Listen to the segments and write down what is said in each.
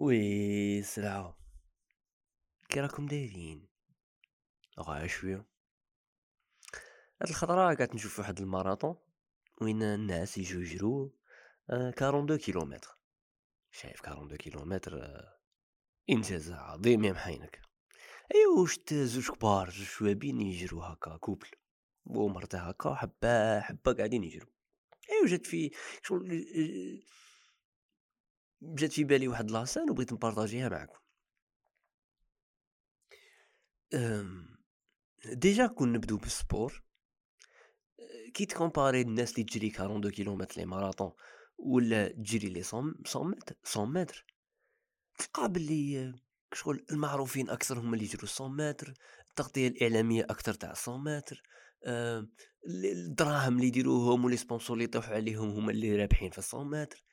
وي سلعة كي راكم دايرين غا شوية هاد الخطرة قعدت نشوف واحد الماراطون وين الناس يجو يجرو آه، 42 كيلومتر شايف 42 كيلومتر انجاز عظيم يا محينك ايوا شت زوج كبار زوج شوابين يجرو هكا couple ومرته هكا حبة حبة قاعدين يجرو ايوا جات في شغل جات في بالي واحد l'exemple وبغيت نبارطاجيها معكم déjà كون نبدو بال sport كي تكومباري الناس اللي تجري 42 كيلومتر les marathons ولا تجري لي 100 متر 100 متر. تلقى باللي شغل المعروفين أكثر هم اللي يجروا 100 متر التغطية الإعلامية أكثر تاع 100 متر. الدراهم اللي يديروهم و les sponsors اللي يطيحوا عليهم هما اللي رابحين في 100 متر.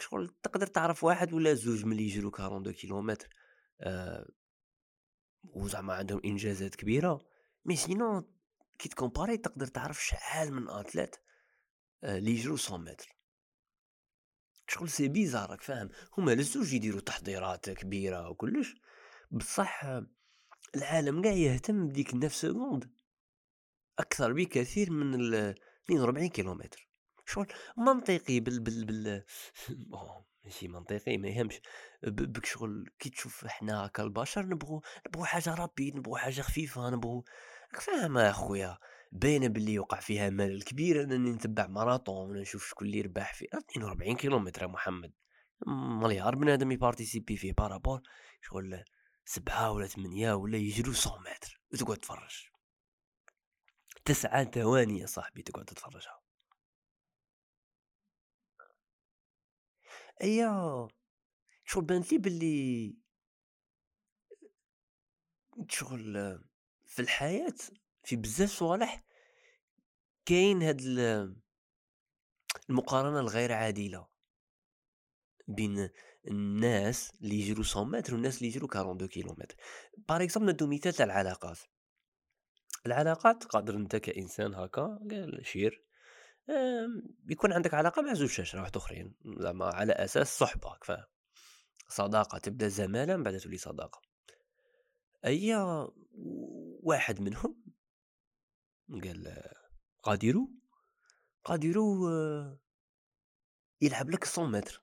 شغل تقدر تعرف واحد ولا زوج ملي يجرو 42 كيلومتر آه وزعما عندهم إنجازات كبيرة. mais sinon كي تكومباري تقدر تعرف شحال من athlète آه اللي يجرو 100 متر شغل c'est bizarre راك فاهم. هما لزوج يديروا تحضيرات كبيرة وكلش. بصح آه، العالم قاع يهتم بديك 9 secondes أكثر بكثير من ال 42 كيلومتر. شغل منطقي بال بال بال ماشي منطقي ما يهمش. parce que شغل كي تشوف إحنا هكا البشر نبغوا نبغوا حاجة rapide نبغوا حاجة خفيفة نبغوا فاهم اخويا باينة باللي يوقع فيها ملل كبير أنني نتبع ماراطون ولا نشوف شكون اللي يربح فيه 42 كيلومتر يا محمد. مليار بنادم يبارتيسيبي فيه بارابور. شغل سبعة ولا ثمانية ولا يجروا 100 متر وتقعد تفرج. تسعة ثواني يا صاحبي تقعد تتفرجها. ايا شغل بانت لي باللي شغل في الحياة في بزاف صوالح كاين هاد المقارنة الغير عادلة بين الناس اللي يجرو 100 متر والناس اللي يجرو 42 كيلومتر. par exemple ندو مثال تاع العلاقات. العلاقات قادر انت كإنسان هكا. بيكون عندك علاقة مع زوج شاشرة واحد آخرين زعما على أساس صحبه فاهم صداقة تبدأ زماله من بعد تولي صداقة. أي واحد منهم؟ قال قادروا قادروا يلعب لك 100 متر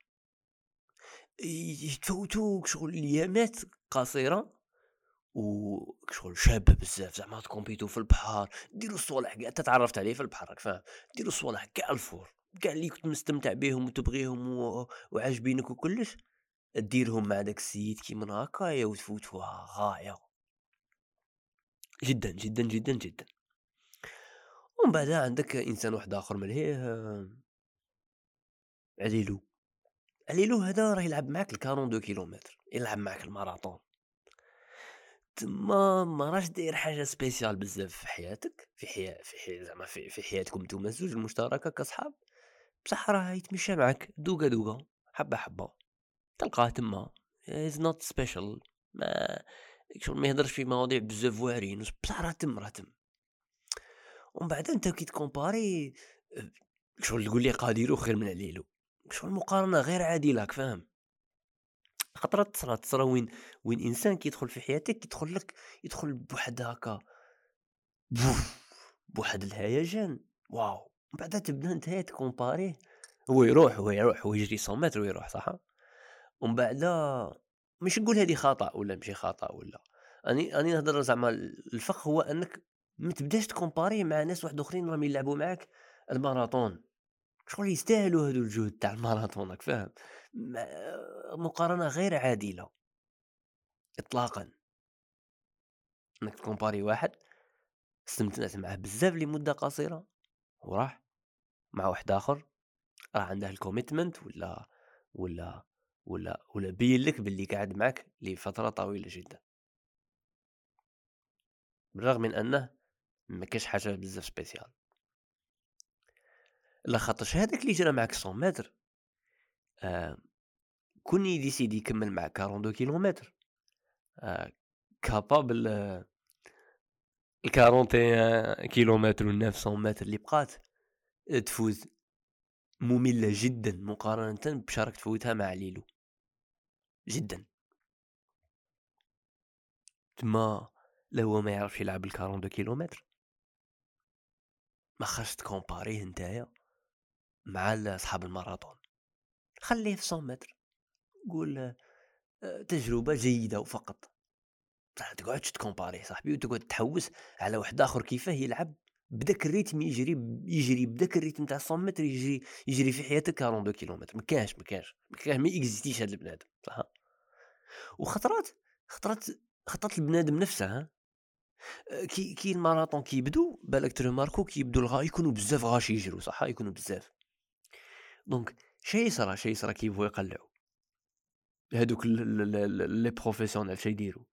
يتفوتوك شغل ايامات قصيرة. وشغل شابه بزاف زعما تكومبيتو في البحر ديروا الصوالح كاع تتعرفت عليه في البحر راك فاهم؟ ديروا الصوالح كاع الفور كاع اللي كنت مستمتع بهم وتبغيهم و... وعاجبينك وكلش ديرهم مع داك السيد كيما هكايا وتفوتوها غاية. جدا جدا جدا جدا. ومن بعد عندك إنسان واحد آخر ملهيه عليلو. عليلو هذا راه يلعب معاك ال 42 كيلومتر يلعب معاك الماراطون. تما ما راش داير حاجة سبيسيال بزاف في حياتك في حياة في حياة زعما في, في حياتكم نتوما الزوج المشتركة كصحاب بصح راه يتمشى معاك دوكا دوكا حبة حبة تلقاه تما. is not special ما شغل ما يهضرش في مواضيع بزاف واعرين بصح راه تم راه تم. ومن بعد انت كي ت comparer شغل تقول لي قاديرو خير من عليلو. شغل مقارنة غير عادلة فاهم خطرات تصرا تصرا وين وين إنسان كيدخل في حياتك كيدخل لك يدخل بواحد هكا بواحد الهيجان wow من تبدأ أنت ت comparer ه. هو يروح هو يروح هو يجري 100 متر ويروح صح؟ ومن بعد مش نقول هذه خطأ ولا ماشي خطأ ولا. أني أني نهضر زعما الفخ هو أنك ما تبداش تكومباري مع ناس واحد آخرين راهم يلعبوا معاك الماراطون. شغل يستاهلوا هذو الجهد تاع الماراثون راك فاهم؟ مقارنة غير عادله اطلاقا. إنك تكومباري واحد استمتعت معاه بزاف لمدة قصيرة وراح مع واحد آخر راه عنده ال commitment ولا ولا ولا ولا بين لك باللي قاعد معك لفترة طويلة جدا. بالرغم من أنه ما كاش حاجة بزاف spécial. لا خاطرش هذاك اللي جرى معك 100 متر آه كون ي décider يكمل معك 42 كيلومتر آه capable ال 41 كيلومتر و 900 متر اللي بقات تفوز مملة جدا مقارنة بشارك تفوتها مع ليلو. جدا. تما لا هو ما يعرفش يلعب ال 42 كيلومتر. ما خاص تكومباريه نتايا مع صحاب الماراطون خليه في 100 متر قول آه، تجربة جيدة فقط ما تقعدش ت comparer صاحبي وتقعد تحوس على واحد آخر كيفاه يلعب بداك ال rythme يجري يجري بداك ال rythme تاع 100 متر يجري يجري في حياتك 42 كيلومتر. ما كاش ما كاش ما كاش ما existe ش هذا البنادم صح؟ وخطرات خطرات خطرات البنادم نفسه كي كي الماراطون كيبدو بالك ت remarquer و كيبدو الغا يكونوا بزاف غاشي يجروا صح؟ يكونوا بزاف. donc شي يصرى شي يصرى كيبغوا يقلعوا هادوك les professionnels شي يديروا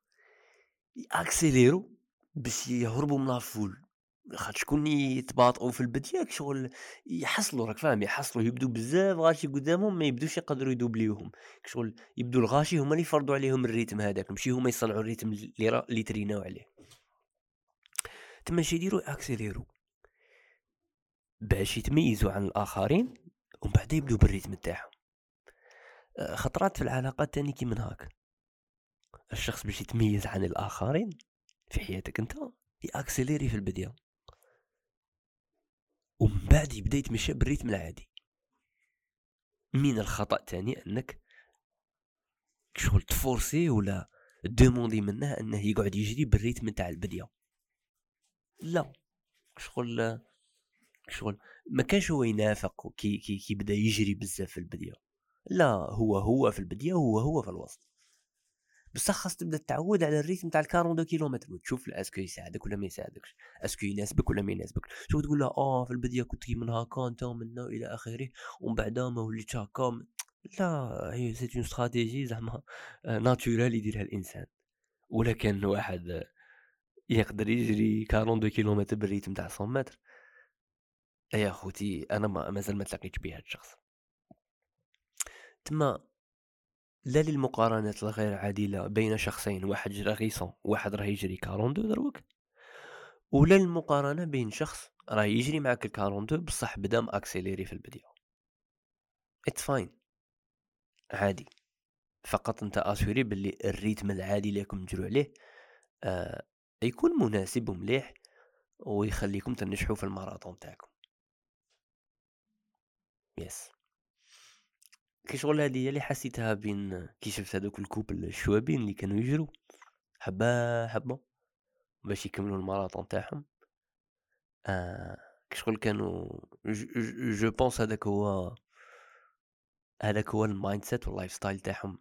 ي accélérer و باش يهربوا من ال foule خاطر شكون يتباطؤوا في البديه شغل يحصلوا راك فاهم يحصلوا يبدو بزاف غاشي قدامهم ما يبدوش يقدروا ي doubler وهم. شغل يبدو الغاشي هما اللي يفرضوا عليهم ال rythme هذاك ماشي هما يصنعوا ال rythme اللي اللي entraîner او عليه. تما شي يديروا accélérer و باش يتميزوا عن الآخرين ومن بعد يبدو بال rythme تاعهم آه، خطرات في العلاقات تاني كي من هاك الشخص باش يتميز عن الآخرين في حياتك انت ي accélérer في البداية. ومن بعد يبدأ يتمشى بال rythme العادي. من الخطأ تاني أنك شغل ت forcer ولا demander منه أنه يقعد يجري بال rythme تاع البديه لا شغل شغل ما كانش هو ينافق كي كي كي بدأ يجري بزاف في البدية. لا هو هو في البدية هو هو في الوسط. بصح خاص تبدأ تعود على ال rythme تاع ال 42 كيلومتر وتشوف est-ce que يساعدك ولا ما يساعدكش est-ce que يناسبك ولا ما يناسبك شوف تقول له؟ آه في البدايه كنت من هكا أنت منا إلى آخره ومن بعد ما وليت هكا لا هي c'est une stratégie زعما naturelle يديرها الإنسان. ولا كان واحد يقدر يجري 42 كيلومتر بال rythme تاع 100 متر. يا خوتي أنا ما مازال ما تلاقيتش بهذا الشخص. تما لا للمقارنات الغير عادلة بين شخصين واحد رغيصون وواحد راه يجري 42 دروك. ولا المقارنة بين شخص راه يجري معاك ال 42 بصح بدا م accélérer في البداية it's fine عادي. فقط أنت assurer باللي ال rythme العادي اللي راكم تجرو عليه آه يكون مناسب ومليح ويخليكم تنجحوا في الماراثون تاعكم. yes. كي شغل هادي اللي حسيتها بين كي شفت هذوك ال couple الشوابين اللي كانوا يجروا حبة حبة باش يكملوا الماراثون تاعهم. آه كي شغل كانوا je pense هذاك هو هذاك هو ال mindset وال lifestyle تاعهم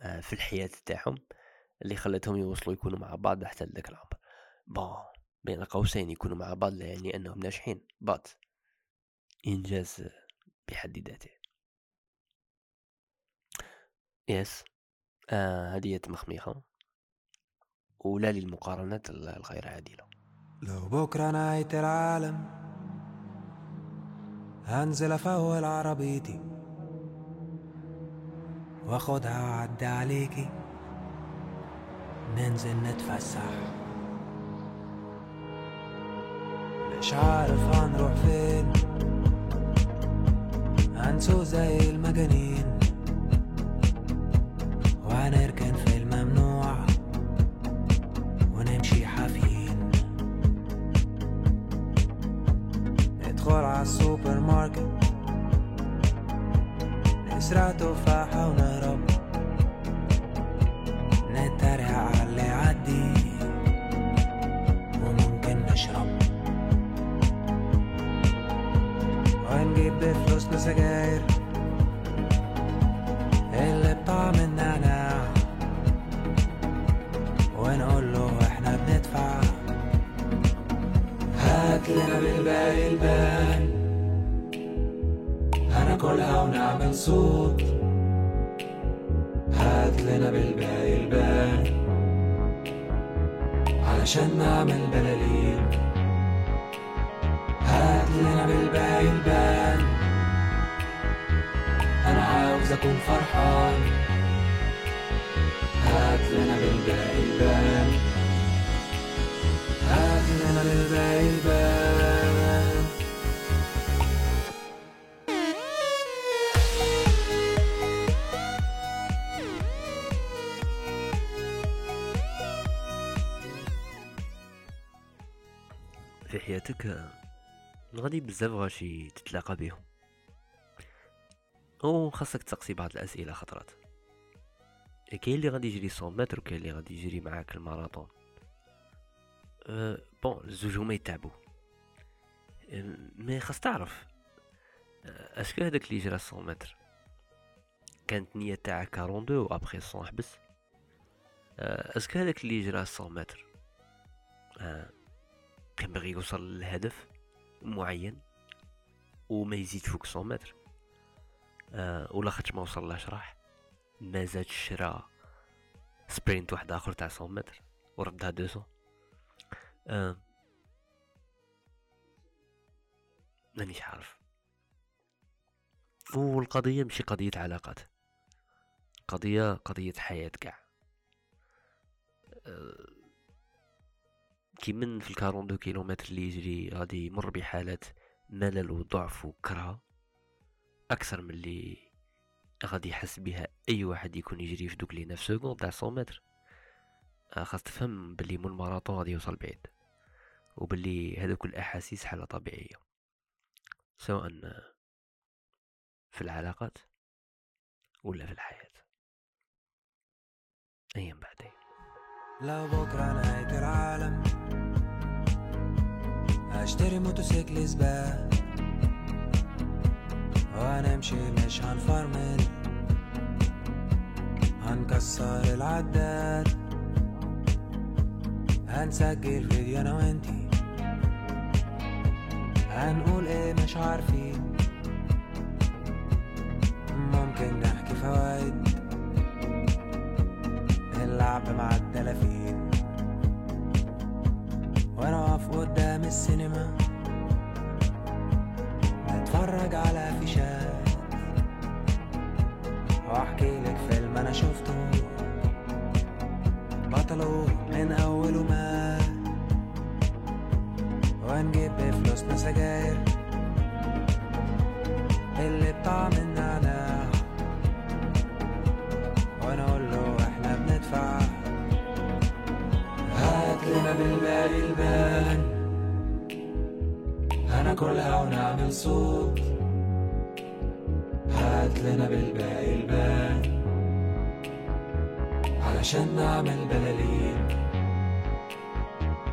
آه في الحياة تاعهم اللي خلتهم يوصلوا يكونوا مع بعض حتى لذاك العمر. bon بين قوسين يكونوا مع بعض يعني أنهم ناجحين. بات إنجاز بحد ذاته. yes. آه هذه مخميخة ولا للمقارنات الغير عادلة. لو بكرة نهاية العالم هنزل أفول عربيتي واخدها وأعدي عليكي. ننزل نتفسح. مش عارف هنروح فين. هنسوق زي المجانين. وهنركن في الممنوع ونمشي حافيين. ندخل على السوبر ماركت. نسرق تفاحة ونهرب سجاير. اللي بطعم النعناع. ونقول له إحنا بندفع. هات لنا بالباقي البان هناكلها ونعمل صوت. هات لنا بالباقي البان علشان نعمل بلالين. هات لنا بالباقي البان تكون فرحان. هات لنا للباقي البان هات لنا للباقي البان في حياتك غادي بزاف غاشي تتلاقى بيهم أو خاصك تسقسي بعض الأسئلة خطرات. كاين اللي غادي يجري 100 متر وكاين اللي غادي يجري معاك الماراطون. أه bon الزوج هما يتعبوا. أه mais خاص تعرف أه est-ce que هذاك اللي جرى 100 متر؟ كانت نية تاعك 42 و ابخي 100 حبس. أه est-ce que هذاك اللي جرى 100 متر؟ أه كان باغي يوصل لهدف معين وما يزيد فوق 100 متر. أه ولا خاطش ما وصلهاش راح. ما زاد شرا سبرينت واحد آخر تاع 100 متر وردها 200 أه مانيش عارف. والقضية ماشي قضية علاقات. قضية قضية حياة كاع. أه كي من في ال quarante-deux كيلومتر اللي يجري غادي يمر بحالات ملل وضعف وكره أكثر من اللي غادي يحس بها أي واحد يكون يجري في دوك les 9 secondes تاع 100 متر. آه، خاص تفهم بلي مول الماراطون غادي يوصل بعيد وبلي هذوك الأحاسيس حالة طبيعية. سواء في العلاقات ولا في الحياة. أيام بعدين. لو بكرة نهاية العالم هشتري موتوسيكل سباق وهنمشي مش هنفرمل. هنكسر العداد. هنسجل فيديو أنا وانتي. هنقول إيه مش عارفين. ممكن نحكي فوايد. اللعب مع الدلافين. وأنا واقف قدام السينما. نتفرج على فيشات وأحكي لك فيلم أنا شفته. بطله من اوله ما ونجيب بفلوسنا سجاير. اللي بطعم النعناع. وأنا أقول له إحنا بندفع. هات لنا بالباقي البان هناكلها ونعمل صوت لنا بالباقي البان علشان نعمل بلالين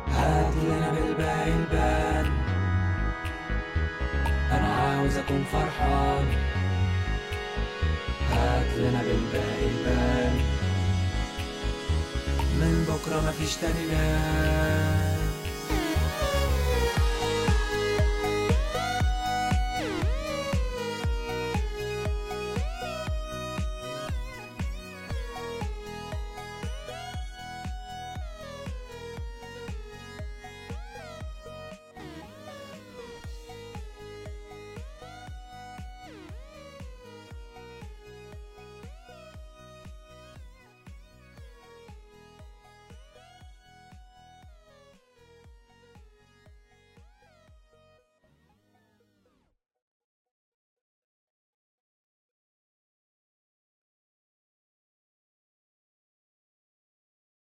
هات لنا بالباقي البان أنا عاوز اكون فرحان. هات لنا بالباقي البان من بكرة مفيش تاني ناس.